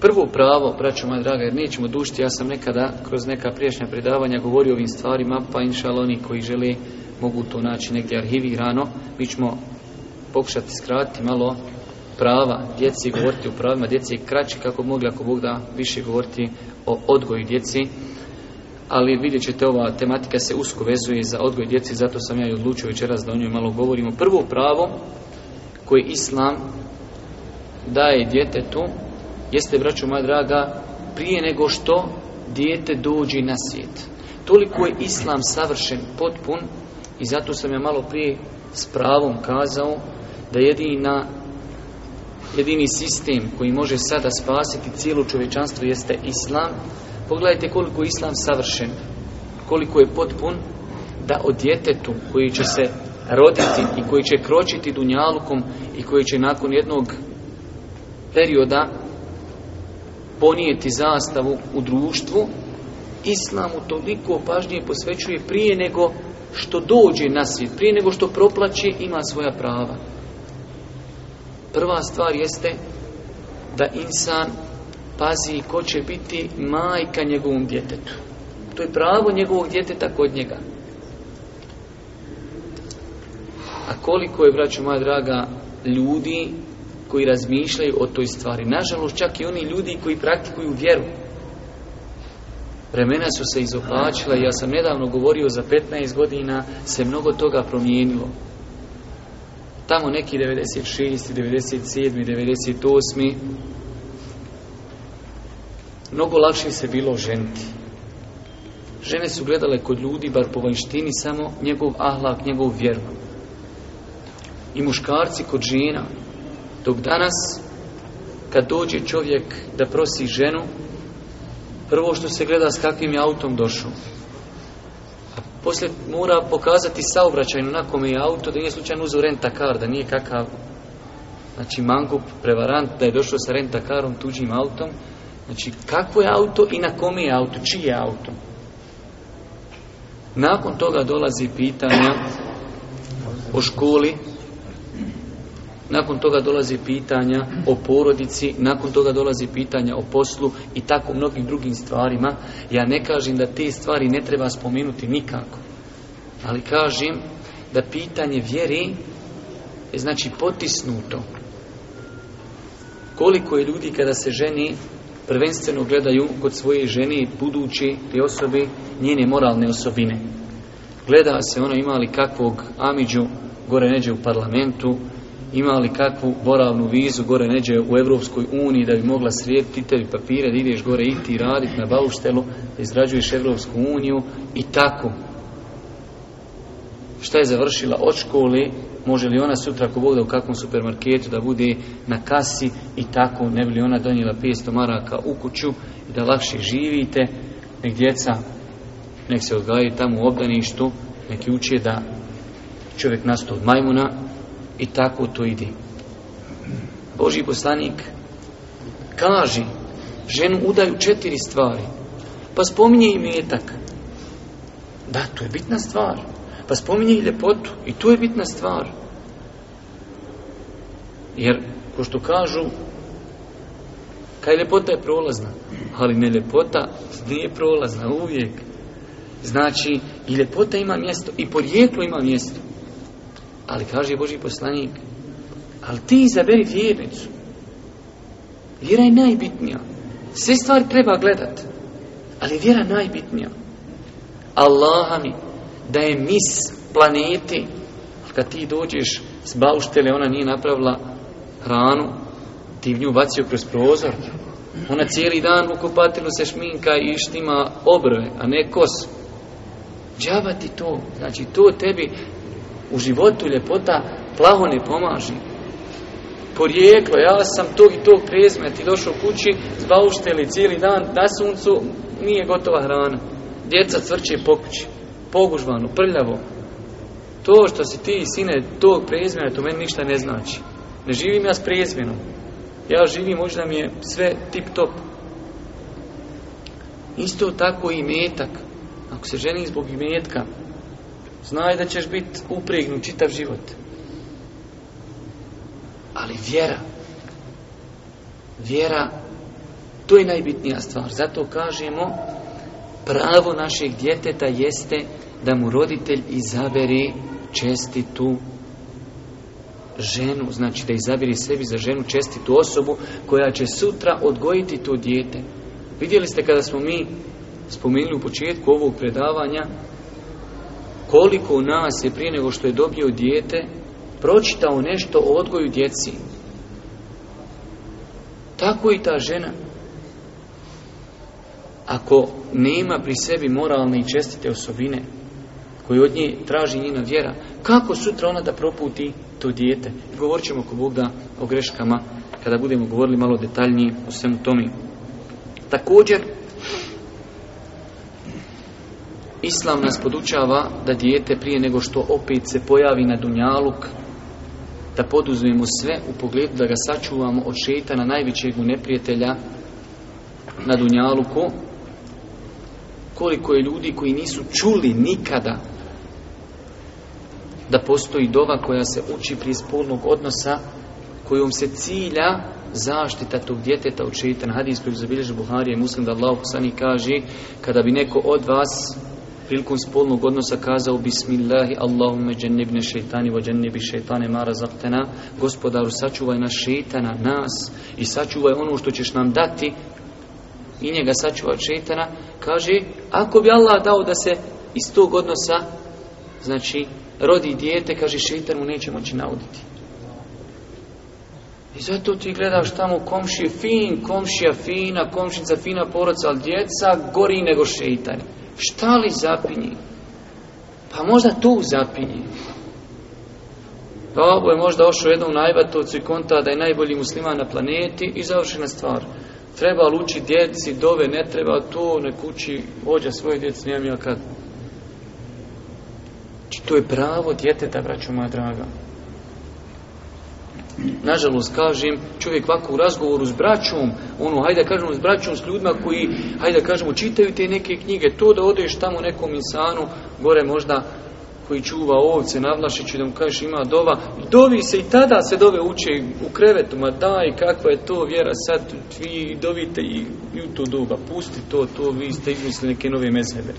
Prvo pravo, braćo moja draga, jer nećemo dušiti, ja sam nekada kroz neka priješnja predavanja govorio o ovim stvarima, pa inšal oni koji žele mogu to naći negdje arhivirano. Mi ćemo pokušati skratiti malo prava djeci, govoriti o pravima djeci kraći kako mogli ako Bog da više govoriti o odgoju djeci. Ali vidjet ćete, ova tematika se usko vezuje za odgoj djeci, zato sam ja i odlučio večeras da o njoj malo govorimo. Prvo pravo koje Islam daje djetetu jeste, braćo moja draga, prije nego što dijete dođe na svijet. Toliko je islam savršen, potpun i zato sam ja malo prije s pravom kazao da jedina jedini sistem koji može sada spasiti cijelo čovječanstvo jeste islam. Pogledajte koliko je islam savršen, koliko je potpun da o djetetu koji će se roditi i koji će kročiti dunjalukom i koji će nakon jednog perioda ponijeti zastavu u društvu, islamu toliko pažnje posvećuje prije nego što dođe na svijet, prije nego što proplaće ima svoja prava. Prva stvar jeste da insan pazi ko će biti majka njegovom djetetu. To je pravo njegovog djeteta kod njega. A koliko je, braću moja draga, ljudi koji razmišljaju o toj stvari. Nažalost, čak i oni ljudi koji praktikuju vjeru. Vremena su se izopačila i ja sam nedavno govorio za 15 godina se mnogo toga promijenilo. Tamo neki 96, 97, 98 mnogo lakše se bilo ženti. Žene su gledale kod ljudi, bar po vanjštini, samo njegov ahlak, njegov vjeru. I muškarci kod žena, dok danas, kad dođe čovjek da prosi ženu, prvo što se gleda s kakvim je autom došao. A poslije mora pokazati saobraćajno na kome je auto, da nije slučajno uzeo renta da nije kakav znači mangup, prevarant, da je došao sa renta karom, tuđim autom. Znači, kakvo je auto i na kome je auto, čiji je auto. Nakon toga dolazi pitanja o školi, nakon toga dolazi pitanja o porodici, nakon toga dolazi pitanja o poslu i tako mnogim drugim stvarima. Ja ne kažem da te stvari ne treba spomenuti nikako, ali kažem da pitanje vjeri je znači potisnuto. Koliko je ljudi kada se ženi prvenstveno gledaju kod svoje žene budući te osobe njene moralne osobine. Gleda se ono ima li kakvog amiđu gore neđe u parlamentu, ima li kakvu boravnu vizu gore neđe u Europskoj uniji da bi mogla srijediti tebi papire, da ideš gore iti i raditi na bauštelu, da izgrađuješ Evropsku uniju i tako. Šta je završila od škole, može li ona sutra ako bude u kakvom supermarketu da bude na kasi i tako ne bi li ona donijela 500 maraka u kuću i da lakše živite, nek djeca nek se odgajaju tamo u obdaništu, neki uče da čovjek nasto od majmuna, i tako to ide. Boži poslanik kaže, ženu udaju četiri stvari. Pa spominje i metak. Da, to je bitna stvar. Pa spominje i ljepotu. I to je bitna stvar. Jer, ko što kažu, kaj ljepota je prolazna. Ali ne ljepota nije prolazna uvijek. Znači, i ljepota ima mjesto, i porijeklo ima mjesto. Ali kaže Boži poslanik, ali ti izaberi vjernicu. Vjera je najbitnija. Sve stvari treba gledat. Ali vjera najbitnija. Allahami mi je mis planeti. kad ti dođeš s bauštele, ona nije napravila hranu, ti nju bacio kroz prozor. Ona cijeli dan u kupatilu se šminka i štima obrve, a ne kos. Džaba ti to. Znači, to tebi u životu ljepota plaho ne pomaži. Porijeklo, ja sam tog i tog prezme, ti došao kući, zbaušteli cijeli dan, na suncu, nije gotova hrana. Djeca crče po kući, pogužvano, prljavo. To što si ti, sine, tog prezmena, to meni ništa ne znači. Ne živim ja s prezmenom. Ja živim, možda mi je sve tip top. Isto tako i metak. Ako se ženi zbog imetka, Znaj da ćeš biti upregnut čitav život. Ali vjera, vjera, to je najbitnija stvar. Zato kažemo, pravo našeg djeteta jeste da mu roditelj izabere čestitu ženu, znači da izabiri sebi za ženu čestitu osobu koja će sutra odgojiti to dijete. Vidjeli ste kada smo mi spomenuli u početku ovog predavanja koliko u nas je prije nego što je dobio dijete pročitao nešto o odgoju djeci. Tako i ta žena. Ako nema pri sebi moralne i čestite osobine koji od nje traži njena vjera, kako sutra ona da proputi to dijete? Govorit ćemo kod Bog o greškama kada budemo govorili malo detaljnije o svemu tome. Također, Islam nas podučava da dijete prije nego što opet se pojavi na dunjaluk, da poduzmemo sve u pogledu da ga sačuvamo od šetana najvećeg neprijatelja na dunjaluku. Koliko je ljudi koji nisu čuli nikada da postoji dova koja se uči prije spolnog odnosa kojom se cilja zaštita tog djeteta od šeitana. Hadis koji zabilježi Buharija i Muslim da Allah kaže kada bi neko od vas prilikom spolnog odnosa kazao Bismillahi Allahumme džennibne šeitani va džennibi šeitane mara zaktena Gospodaru sačuvaj nas šeitana, nas i sačuvaj ono što ćeš nam dati i njega sačuvaj šeitana kaže ako bi Allah dao da se iz tog odnosa znači rodi dijete kaže šeitan mu neće moći nauditi i zato ti gledaš tamo komšije fin, komšija fina, komšica fina porodca, ali djeca gori nego šeitani. Šta li zapinji? Pa možda tu zapinji. Babo pa je možda ošao jednom najbatovcu i konta da je najbolji musliman na planeti i završena stvar. Treba li djeci, dove, ne treba to, ne kući vođa svoje djeci, nijem ja kad. Či to je pravo djeteta, braćo moja draga. Nažalost, kažem, čovjek ovako u razgovoru s braćom, ono, hajde kažemo s braćom, s ljudima koji, hajde kažemo, čitaju te neke knjige, to da odeš tamo nekom insanu, gore možda koji čuva ovce na Vlašiću, da mu kažeš ima dova, dovi se i tada se dove uče u krevetu, ma daj, kakva je to vjera, sad vi dovite i, i u to doba, pusti to, to, vi ste izmislili neke nove mezhebe.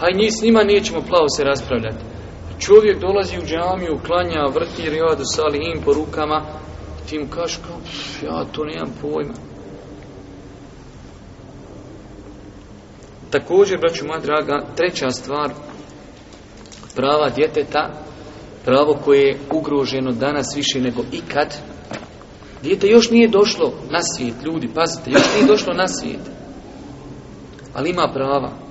Hajde, s njima nećemo plavo se raspravljati. Čovjek dolazi u džamiju, klanja, vrti rijadu im po rukama, ti mu kao, ja to nemam pojma. Također, braću moja draga, treća stvar, prava djeteta, pravo koje je ugroženo danas više nego ikad. Dijete još nije došlo na svijet, ljudi, pazite, još nije došlo na svijet. Ali ima prava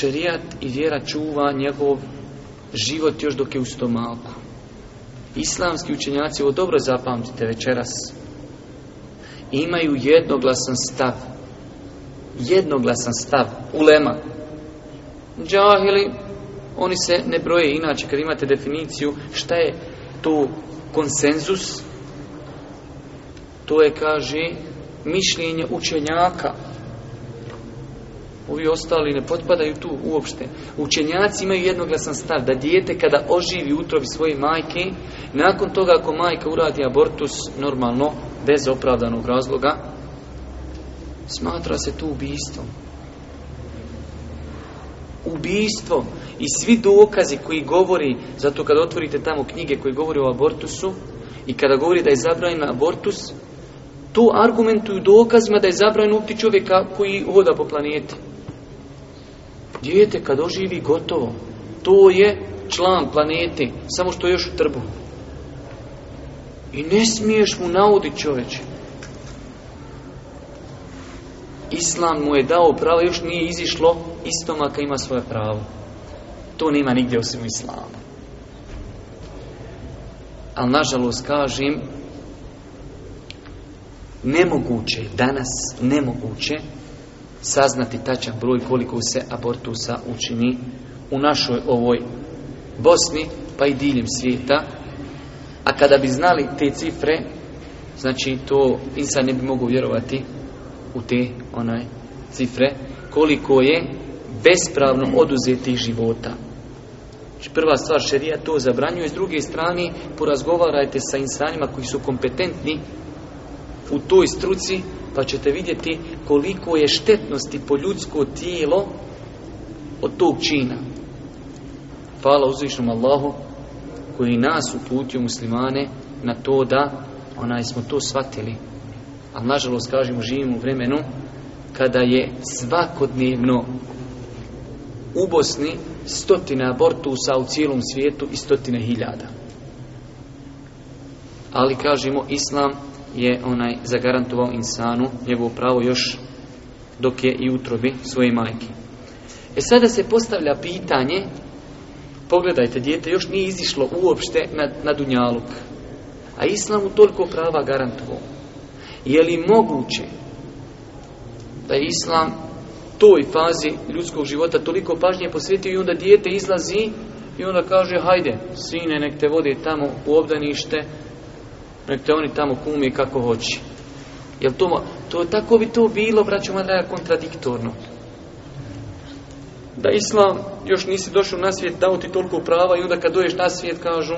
šerijat i vjera čuva njegov život još dok je u stomaku. Islamski učenjaci, ovo dobro zapamtite večeras, imaju jednoglasan stav. Jednoglasan stav. Ulema. Džahili, oni se ne broje. Inače, kad imate definiciju šta je to konsenzus, to je, kaže, mišljenje učenjaka Ovi ostali ne potpadaju tu uopšte. Učenjaci imaju jednoglasan stav da dijete kada oživi utrovi svoje majke, nakon toga ako majka uradi abortus normalno, bez opravdanog razloga, smatra se tu ubijstvom. Ubijstvo i svi dokazi koji govori, zato kada otvorite tamo knjige koji govori o abortusu i kada govori da je zabranjen abortus, to argumentuju dokazima da je zabranjen upti čovjeka koji hoda po planeti. Dijete kad oživi gotovo, to je član planete, samo što je još u trbu. I ne smiješ mu nauditi čoveče. Islam mu je dao pravo, još nije izišlo, istomaka ima svoje pravo. To nema nigdje osim Islama. Ali nažalost kažem, nemoguće, danas nemoguće, saznati tačan broj koliko se abortusa učini u našoj ovoj Bosni pa i diljem svijeta. A kada bi znali te cifre, znači to insan ne bi mogu vjerovati u te onaj cifre koliko je bespravno oduzetih života. Znači prva stvar šerija to zabranjuje, s druge strane porazgovarajte sa insanima koji su kompetentni u toj struci pa ćete vidjeti koliko je štetnosti po ljudsko tijelo od tog čina. Hvala uzvišnom Allahu koji nas uputio muslimane na to da onaj smo to shvatili. Ali nažalost kažemo živimo u vremenu kada je svakodnevno u Bosni stotine abortusa u cijelom svijetu i stotine hiljada. Ali kažemo Islam je onaj zagarantovao insanu njegovo pravo još dok je i utrobi svoje majke. E sada se postavlja pitanje, pogledajte, dijete još nije izišlo uopšte na, na Dunjaluk, a Islamu toliko prava garantovao. Je li moguće da je Islam toj fazi ljudskog života toliko pažnje posvetio i onda dijete izlazi i onda kaže, hajde, sine, nek te vode tamo u obdanište, nek te oni tamo kumi kako hoće. Jel to, to, tako bi to bilo, braćo Madraja, kontradiktorno. Da Islam, još nisi došao na svijet, dao ti toliko prava i onda kad doješ na svijet, kažu,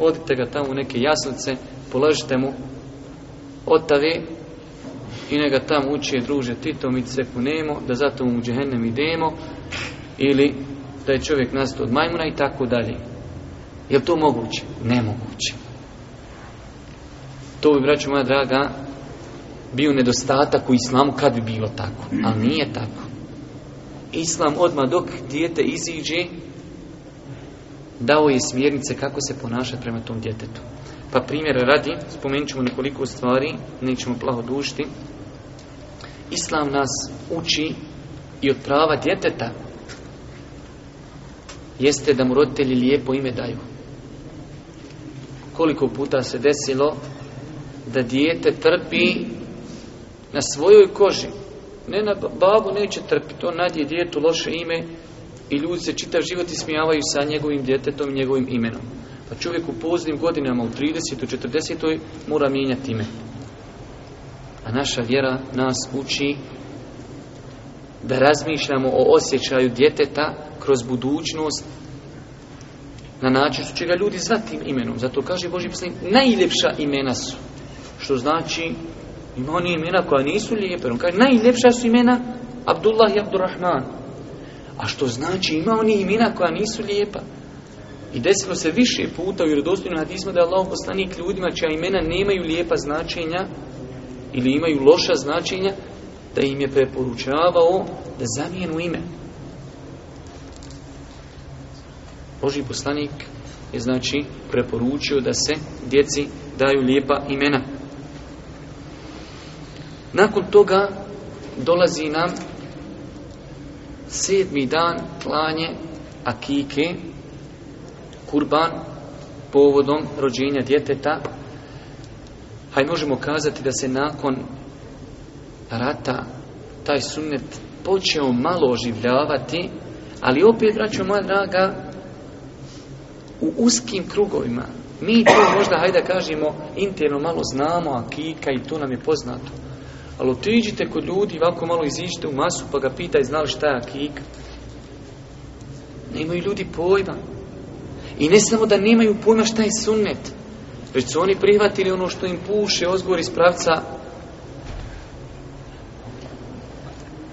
odite ga tamo u neke jasnice, polažite mu otavi i neka tamo uči, druže Tito, mi se punemo, da zato u džehennem idemo, ili da je čovjek nastao od majmuna i tako dalje. Je to moguće? Nemoguće. To bi, braću moja draga, bio nedostatak u islamu kad bi bilo tako. Ali nije tako. Islam odmah dok dijete iziđe, dao je smjernice kako se ponašati prema tom djetetu. Pa primjer radi, spomenut ćemo nekoliko stvari, nećemo plaho dušiti. Islam nas uči i od prava djeteta jeste da mu roditelji lijepo ime daju. Koliko puta se desilo da dijete trpi na svojoj koži. Ne na babu neće trpiti, on nadje djetu loše ime i ljudi se čitav život ismijavaju sa njegovim djetetom i njegovim imenom. Pa čovjek u poznim godinama, u 30. u 40. mora mijenjati ime. A naša vjera nas uči da razmišljamo o osjećaju djeteta kroz budućnost na način što će ga ljudi zvati imenom. Zato kaže Boži najljepša imena su što znači, ima oni imena koja nisu lijepe. On kaže, najljepša su imena Abdullah i Abdurrahman. A što znači, ima oni imena koja nisu lijepa. I desilo se više puta u vjerodostojnim hadismu da je Allah poslanik ljudima čija imena nemaju lijepa značenja ili imaju loša značenja, da im je preporučavao da zamijenu ime. Boži poslanik je znači preporučio da se djeci daju lijepa imena. Nakon toga dolazi nam sedmi dan klanje akike, kurban, povodom rođenja djeteta. Haj možemo kazati da se nakon rata taj sunnet počeo malo oživljavati, ali opet, braćo moja draga, u uskim krugovima. Mi to možda, hajde kažemo, interno malo znamo, akika i to nam je poznato. Ali otiđite kod ljudi, ovako malo iziđite u masu, pa ga pitaj znali šta je akik. Nemaju ljudi pojma. I ne samo da nemaju pojma šta je sunnet, već su oni prihvatili ono što im puše ozgor iz pravca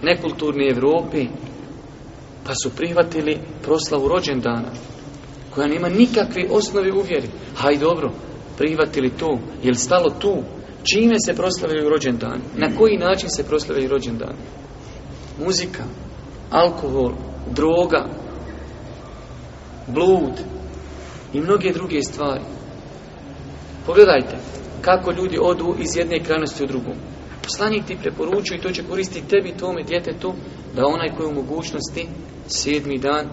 nekulturni Evropi, pa su prihvatili proslavu rođendana, koja nema nikakve osnove uvjeri. Haj dobro, prihvatili tu, jel stalo tu, Čime se proslavljaju rođendan? Na koji način se proslavljaju rođendan? Muzika, alkohol, droga, blud i mnoge druge stvari. Pogledajte kako ljudi odu iz jedne krajnosti u drugu. Poslanik ti preporučuje i to će koristiti tebi, tome djetetu, da onaj koji je u mogućnosti sedmi dan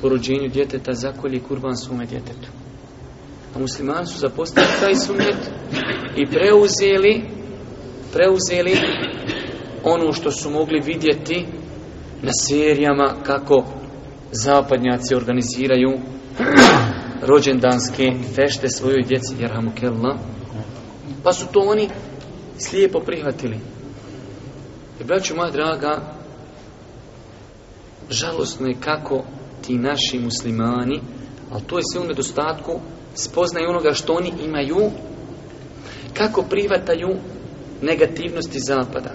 po rođenju djeteta zakolje kurban svome djetetu. A pa muslimani su zapostavili taj sunnet i preuzeli, preuzeli ono što su mogli vidjeti na serijama kako zapadnjaci organiziraju rođendanske fešte svojoj djeci Jerhamukella. Pa su to oni slijepo prihvatili. I e, braću moja draga, žalostno je kako ti naši muslimani, ali to je sve u nedostatku spoznaju onoga što oni imaju, kako privataju negativnosti zapada.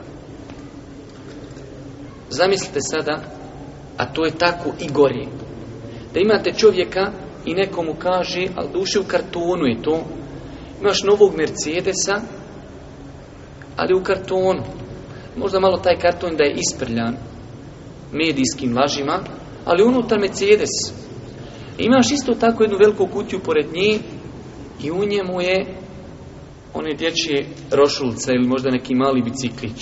Zamislite sada, a to je tako i gori, da imate čovjeka i nekomu kaže, ali duše u kartonu je to, imaš novog Mercedesa, ali u kartonu. Možda malo taj karton da je isprljan medijskim lažima, ali unutar Mercedes, Imaš isto tako jednu veliku kutiju pored nje i u njemu je one dječje rošulce ili možda neki mali biciklić.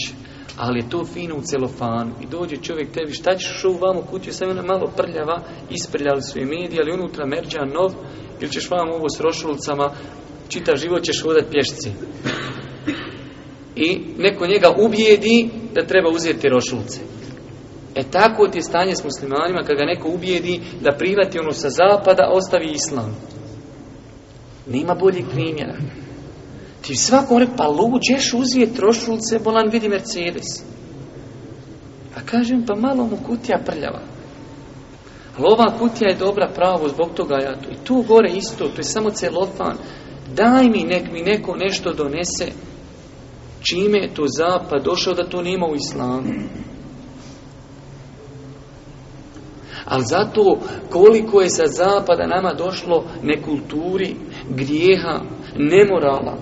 Ali je to fino u celofanu. I dođe čovjek tebi, šta ćeš u vamo kutiju, sam ona malo prljava, isprljali su je medije, ali unutra merđa nov, ili ćeš vam ovo s rošulcama, čitav život ćeš hodati pješci. I neko njega ubijedi da treba uzeti rošulce. E tako ti je stanje s muslimanima kada ga neko ubijedi da prihvati ono sa zapada, ostavi islam. Nema boljih primjera. Ti svako re, ono, pa luđeš uzije trošulce, bolan vidi Mercedes. A kažem, pa malo mu kutija prljava. Ali ova kutija je dobra pravo, zbog toga ja tu. I tu gore isto, to je samo celofan. Daj mi, nek mi neko nešto donese. Čime je to zapad došao da to nema u islamu. Ali zato koliko je sa zapada nama došlo nekulturi, grijeha, nemorala.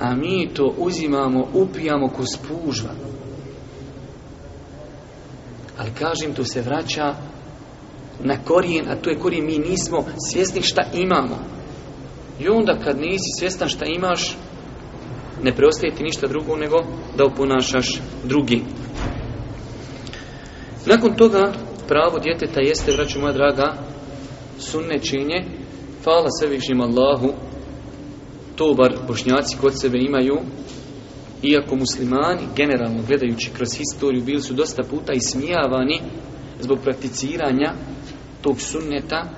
A mi to uzimamo, upijamo ko spužva. Ali kažem, to se vraća na korijen, a to je korijen, mi nismo svjesni šta imamo. I onda kad nisi svjestan šta imaš, ne preostaje ti ništa drugo nego da oponašaš drugi. Nakon toga pravo djeteta jeste, vraću moja draga, sunne činje, hvala svevišnjim Allahu, to bar bošnjaci kod sebe imaju, iako muslimani, generalno gledajući kroz historiju, bili su dosta puta ismijavani zbog prakticiranja tog sunneta,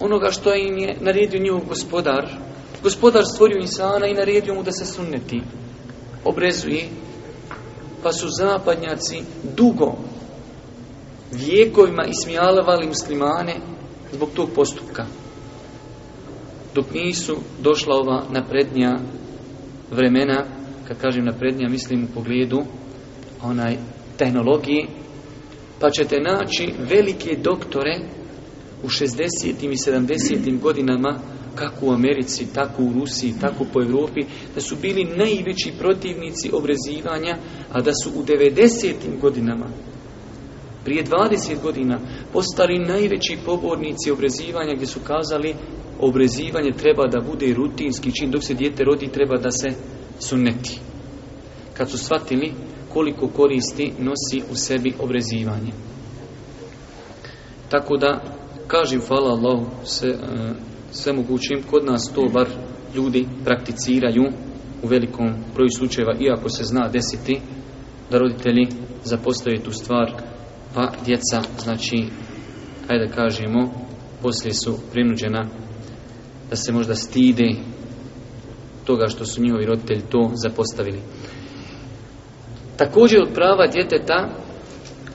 onoga što im je naredio njihov gospodar. Gospodar stvorio insana i naredio mu da se sunneti. Obrezuje, pa su zapadnjaci dugo vijekovima ismijalavali muslimane zbog tog postupka. Dok nisu došla ova naprednja vremena, kad kažem naprednja, mislim u pogledu onaj tehnologiji, pa ćete naći velike doktore u 60. i 70. godinama kako u Americi, tako u Rusiji, tako po Europi, da su bili najveći protivnici obrezivanja, a da su u 90. godinama prije 20 godina postali najveći pobornici obrezivanja gdje su kazali obrezivanje treba da bude rutinski čin dok se dijete rodi treba da se suneti. Kad su shvatili koliko koristi nosi u sebi obrezivanje. Tako da kažem hvala Allah, se, sve e, mogućim kod nas to bar ljudi prakticiraju u velikom broju slučajeva iako se zna desiti da roditelji zapostave tu stvar pa djeca, znači, ajde da kažemo, poslije su prinuđena da se možda stide toga što su njihovi roditelji to zapostavili. Također od prava djeteta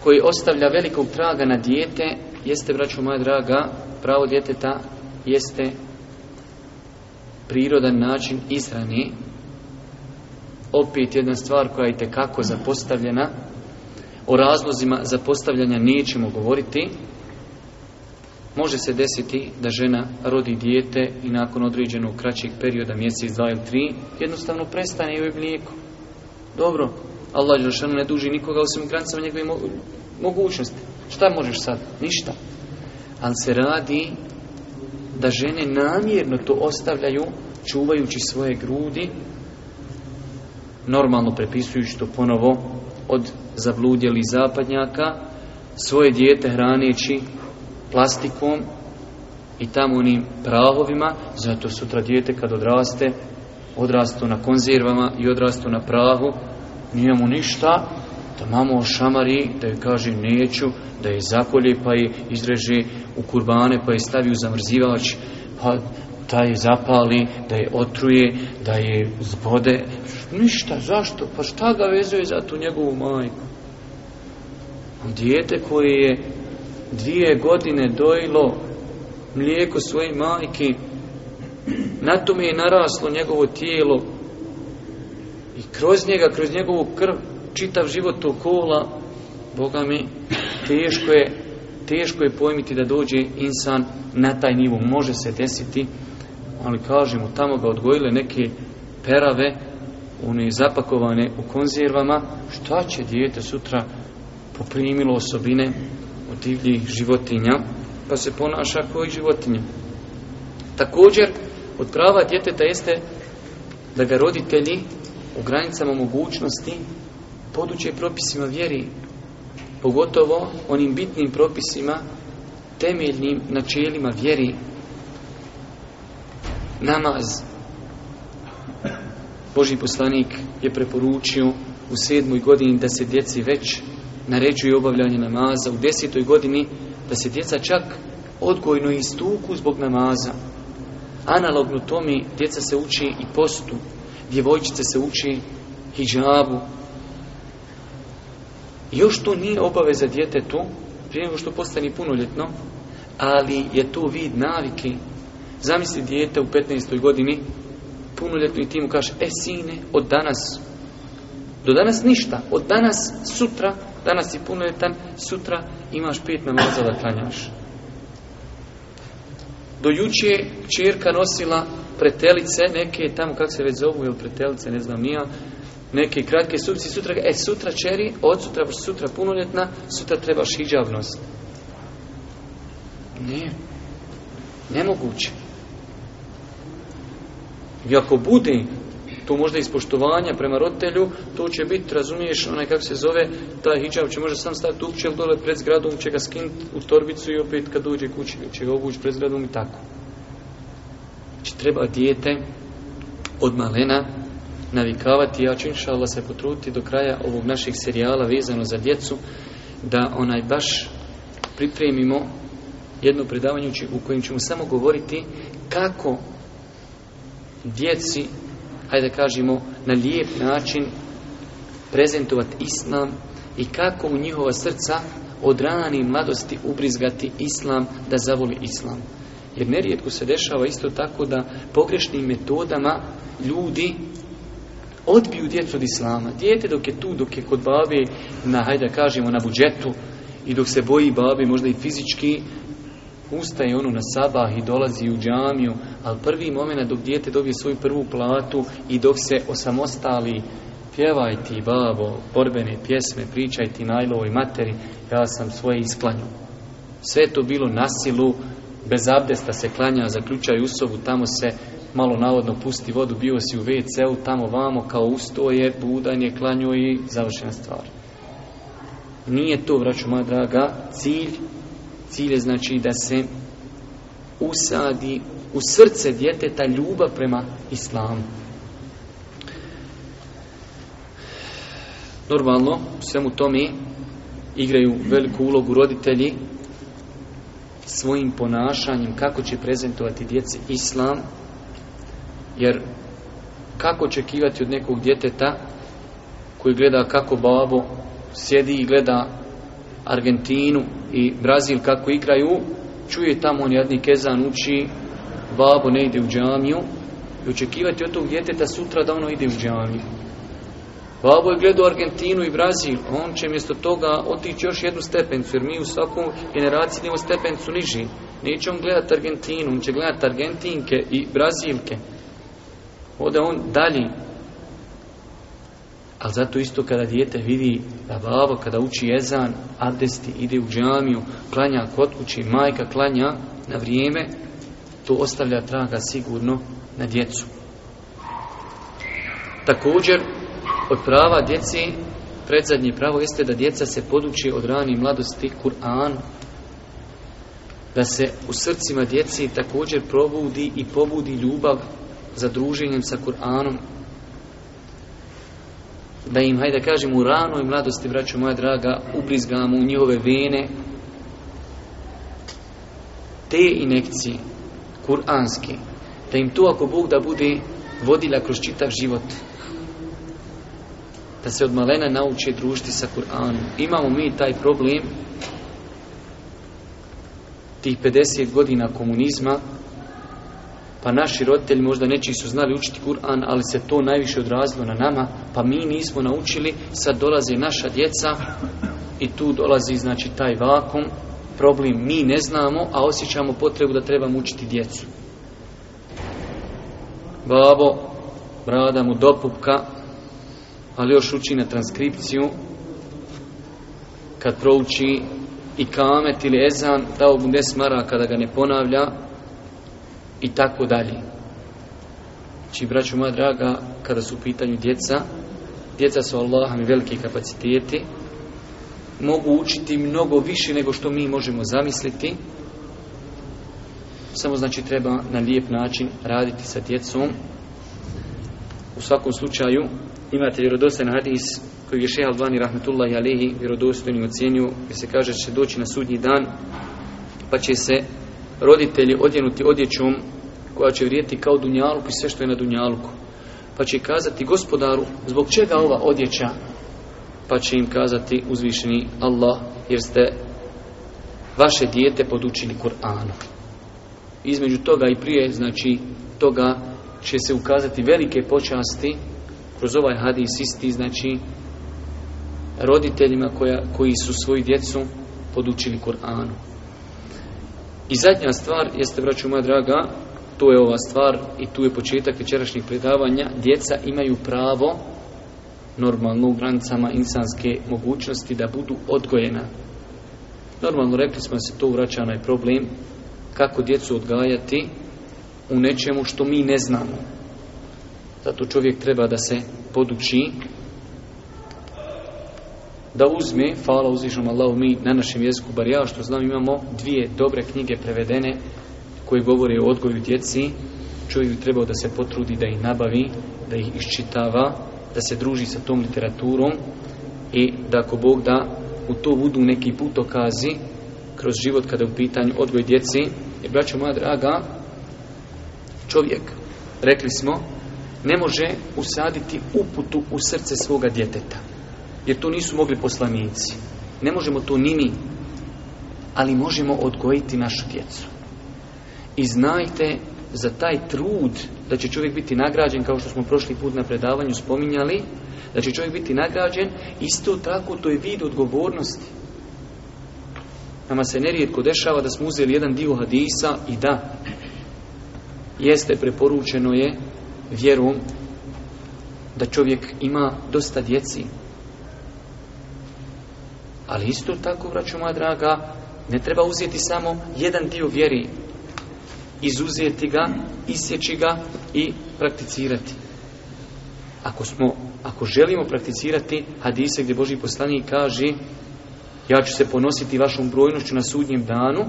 koji ostavlja velikog traga na dijete jeste, braćo moja draga, pravo djeteta jeste prirodan način izrani. Opet jedna stvar koja je itekako zapostavljena o razlozima za postavljanja nećemo govoriti. Može se desiti da žena rodi dijete i nakon određenog kraćeg perioda, mjesec, dva ili tri, jednostavno prestane joj mlijeko. Dobro, Allah Đelšanu ne duži nikoga osim granicama njegove mogućnosti. Šta možeš sad? Ništa. Ali se radi da žene namjerno to ostavljaju čuvajući svoje grudi, normalno prepisujući to ponovo od zabludjeli zapadnjaka svoje dijete hraneći plastikom i tamo onim prahovima zato sutra dijete kad odraste odrastu na konzervama i odrastu na prahu nije mu ništa da mamo šamari da joj kaže neću da je zakolje pa je izreže u kurbane pa je stavi u zamrzivač pa da je zapali, da je otruje, da je zbode. Ništa, zašto? Pa šta ga vezuje za tu njegovu majku? Dijete koje je dvije godine dojilo mlijeko svoje majki, na tome je naraslo njegovo tijelo i kroz njega, kroz njegovu krv, čitav život okola, kola, Boga mi, teško je, teško je pojmiti da dođe insan na taj nivo. Može se desiti ali kažemo, tamo ga odgojile neke perave, one zapakovane u konzervama, šta će dijete sutra poprimilo osobine od divljih životinja, pa se ponaša koji životinja. Također, od prava djeteta jeste da ga roditelji u granicama mogućnosti poduče propisima vjeri, pogotovo onim bitnim propisima, temeljnim načelima vjeri namaz. Boži poslanik je preporučio u sedmoj godini da se djeci već naređuje obavljanje namaza, u desetoj godini da se djeca čak odgojno istuku zbog namaza. Analogno tome djeca se uči i postu, djevojčice se uči hijabu. Još to nije obaveza djetetu, prije nego što postani punoljetno, ali je to vid navike Zamisli dijete u 15. godini, punoljetno i ti mu kaže, e sine, od danas, do danas ništa, od danas, sutra, danas si punoljetan, sutra imaš pet namaza da klanjaš. Do juče je čerka nosila pretelice, neke tamo, kako se već zovu, ili pretelice, ne znam nija, neke kratke supci, sutra, e sutra čeri, od sutra, sutra punoljetna, sutra trebaš hijab Ne, nemoguće. I ako bude to možda ispoštovanja prema roditelju, to će biti, razumiješ, onaj kako se zove, ta hijab će možda sam stati kuće, dole pred zgradom, će ga skinuti u torbicu i opet kad dođe kući će ga obući pred zgradom i tako. Znači treba dijete od malena navikavati, ja ću inša se potruditi do kraja ovog našeg serijala vezano za djecu, da onaj baš pripremimo jedno predavanje u kojem ćemo samo govoriti kako djeci, hajde kažemo, na lijep način prezentovati islam i kako u njihova srca od rani mladosti ubrizgati islam da zavoli islam. Jer nerijetko se dešava isto tako da pogrešnim metodama ljudi odbiju djecu od islama. Dijete dok je tu, dok je kod babi, na, hajde kažemo, na budžetu i dok se boji babi, možda i fizički, ustaje ono na sabah i dolazi u džamiju, ali prvi moment dok dijete dobije svoju prvu platu i dok se osamostali pjevaj ti babo, borbene pjesme, pričaj ti najlovoj materi, ja sam svoje isklanju. Sve to bilo nasilu, bez abdesta se klanja, zaključaj usovu, tamo se malo navodno pusti vodu, bio si u WC-u, tamo vamo, kao ustoje, budanje, klanju i završena stvar. Nije to, vraću moja draga, cilj. Cilj je znači da se usadi u srce djeteta ljubav prema islamu. Normalno, svemu tome igraju veliku ulogu roditelji svojim ponašanjem kako će prezentovati djeci islam jer kako očekivati od nekog djeteta koji gleda kako babo sjedi i gleda Argentinu i Brazil kako igraju čuje tamo on jedni kezan uči babo ne ide u džamiju i očekivati od tog djeteta sutra da ono ide u džamiju. Babo je gledao Argentinu i Brazil, on će mjesto toga otići još jednu stepencu, jer mi u svakom generaciji idemo stepencu niži. Neće on gledati Argentinu, on će gledati Argentinke i Brazilke. Ode on dalje. Ali zato isto kada dijete vidi da babo kada uči jezan, abdesti, ide u džamiju, klanja kod kući, majka klanja na vrijeme, to ostavlja traga sigurno na djecu. Također, od prava djeci, predzadnje pravo jeste da djeca se poduči od rani mladosti Kur'an, da se u srcima djeci također probudi i pobudi ljubav za druženjem sa Kur'anom, da im, hajde da kažem, u ranoj mladosti, braću moja draga, ubrizgamo u njihove vene te inekcije kuranski. Da im tu ako Bog da bude vodila kroz čitav život. Da se od malena nauče društi sa Kur'anom. Imamo mi taj problem tih 50 godina komunizma pa naši roditelji možda nečiji su znali učiti Kur'an, ali se to najviše odrazilo na nama, pa mi nismo naučili, sad dolaze naša djeca i tu dolazi znači taj vakum problem mi ne znamo, a osjećamo potrebu da trebamo učiti djecu. Babo, brada mu dopupka, ali još uči na transkripciju, kad prouči i kamet ili ezan, dao mu ne smara kada ga ne ponavlja i tako dalje. Znači, braću moja draga, kada su u pitanju djeca, djeca su Allahom i veliki kapaciteti, mogu učiti mnogo više nego što mi možemo zamisliti. Samo znači treba na lijep način raditi sa djecom. U svakom slučaju imate vjerodostojan hadis koji je šeha Albani rahmetullahi alihi vjerodostajni ocjenju gdje se kaže će doći na sudnji dan pa će se roditelji odjenuti odjećom koja će vrijeti kao dunjaluk i sve što je na dunjaluku. Pa će kazati gospodaru zbog čega ova odjeća pa će im kazati uzvišeni Allah jer ste vaše dijete podučili Kur'anu. Između toga i prije, znači toga će se ukazati velike počasti kroz ovaj hadis isti, znači roditeljima koja, koji su svoju djecu podučili Kur'anu. I zadnja stvar, jeste braću moja draga, to je ova stvar i tu je početak večerašnjih predavanja, djeca imaju pravo normalno u granicama insanske mogućnosti da budu odgojena. Normalno rekli smo se to vraća je problem kako djecu odgajati u nečemu što mi ne znamo. Zato čovjek treba da se poduči da uzme, fala uzvišom Allahu, mi na našem jeziku, bar ja što znam, imamo dvije dobre knjige prevedene koje govore o odgoju djeci. Čovjek bi trebao da se potrudi da ih nabavi, da ih iščitava, da se druži sa tom literaturom i da ako Bog da u to budu neki put okazi kroz život kada je u pitanju odgoj djeci. Jer, braćo moja draga, čovjek, rekli smo, ne može usaditi uputu u srce svoga djeteta. Jer to nisu mogli poslanici. Ne možemo to ni mi. Ali možemo odgojiti našu djecu. I znajte za taj trud da će čovjek biti nagrađen kao što smo prošli put na predavanju spominjali da će čovjek biti nagrađen isto tako to je vid odgovornosti nama se nerijetko dešava da smo uzeli jedan dio hadisa i da jeste preporučeno je vjerom da čovjek ima dosta djeci ali isto tako vraću moja draga ne treba uzeti samo jedan dio vjeri izuzeti ga, isjeći ga i prakticirati. Ako, smo, ako želimo prakticirati hadise gdje Boži poslanik kaže ja ću se ponositi vašom brojnošću na sudnjem danu,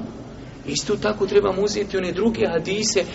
isto tako trebamo uzeti one druge hadise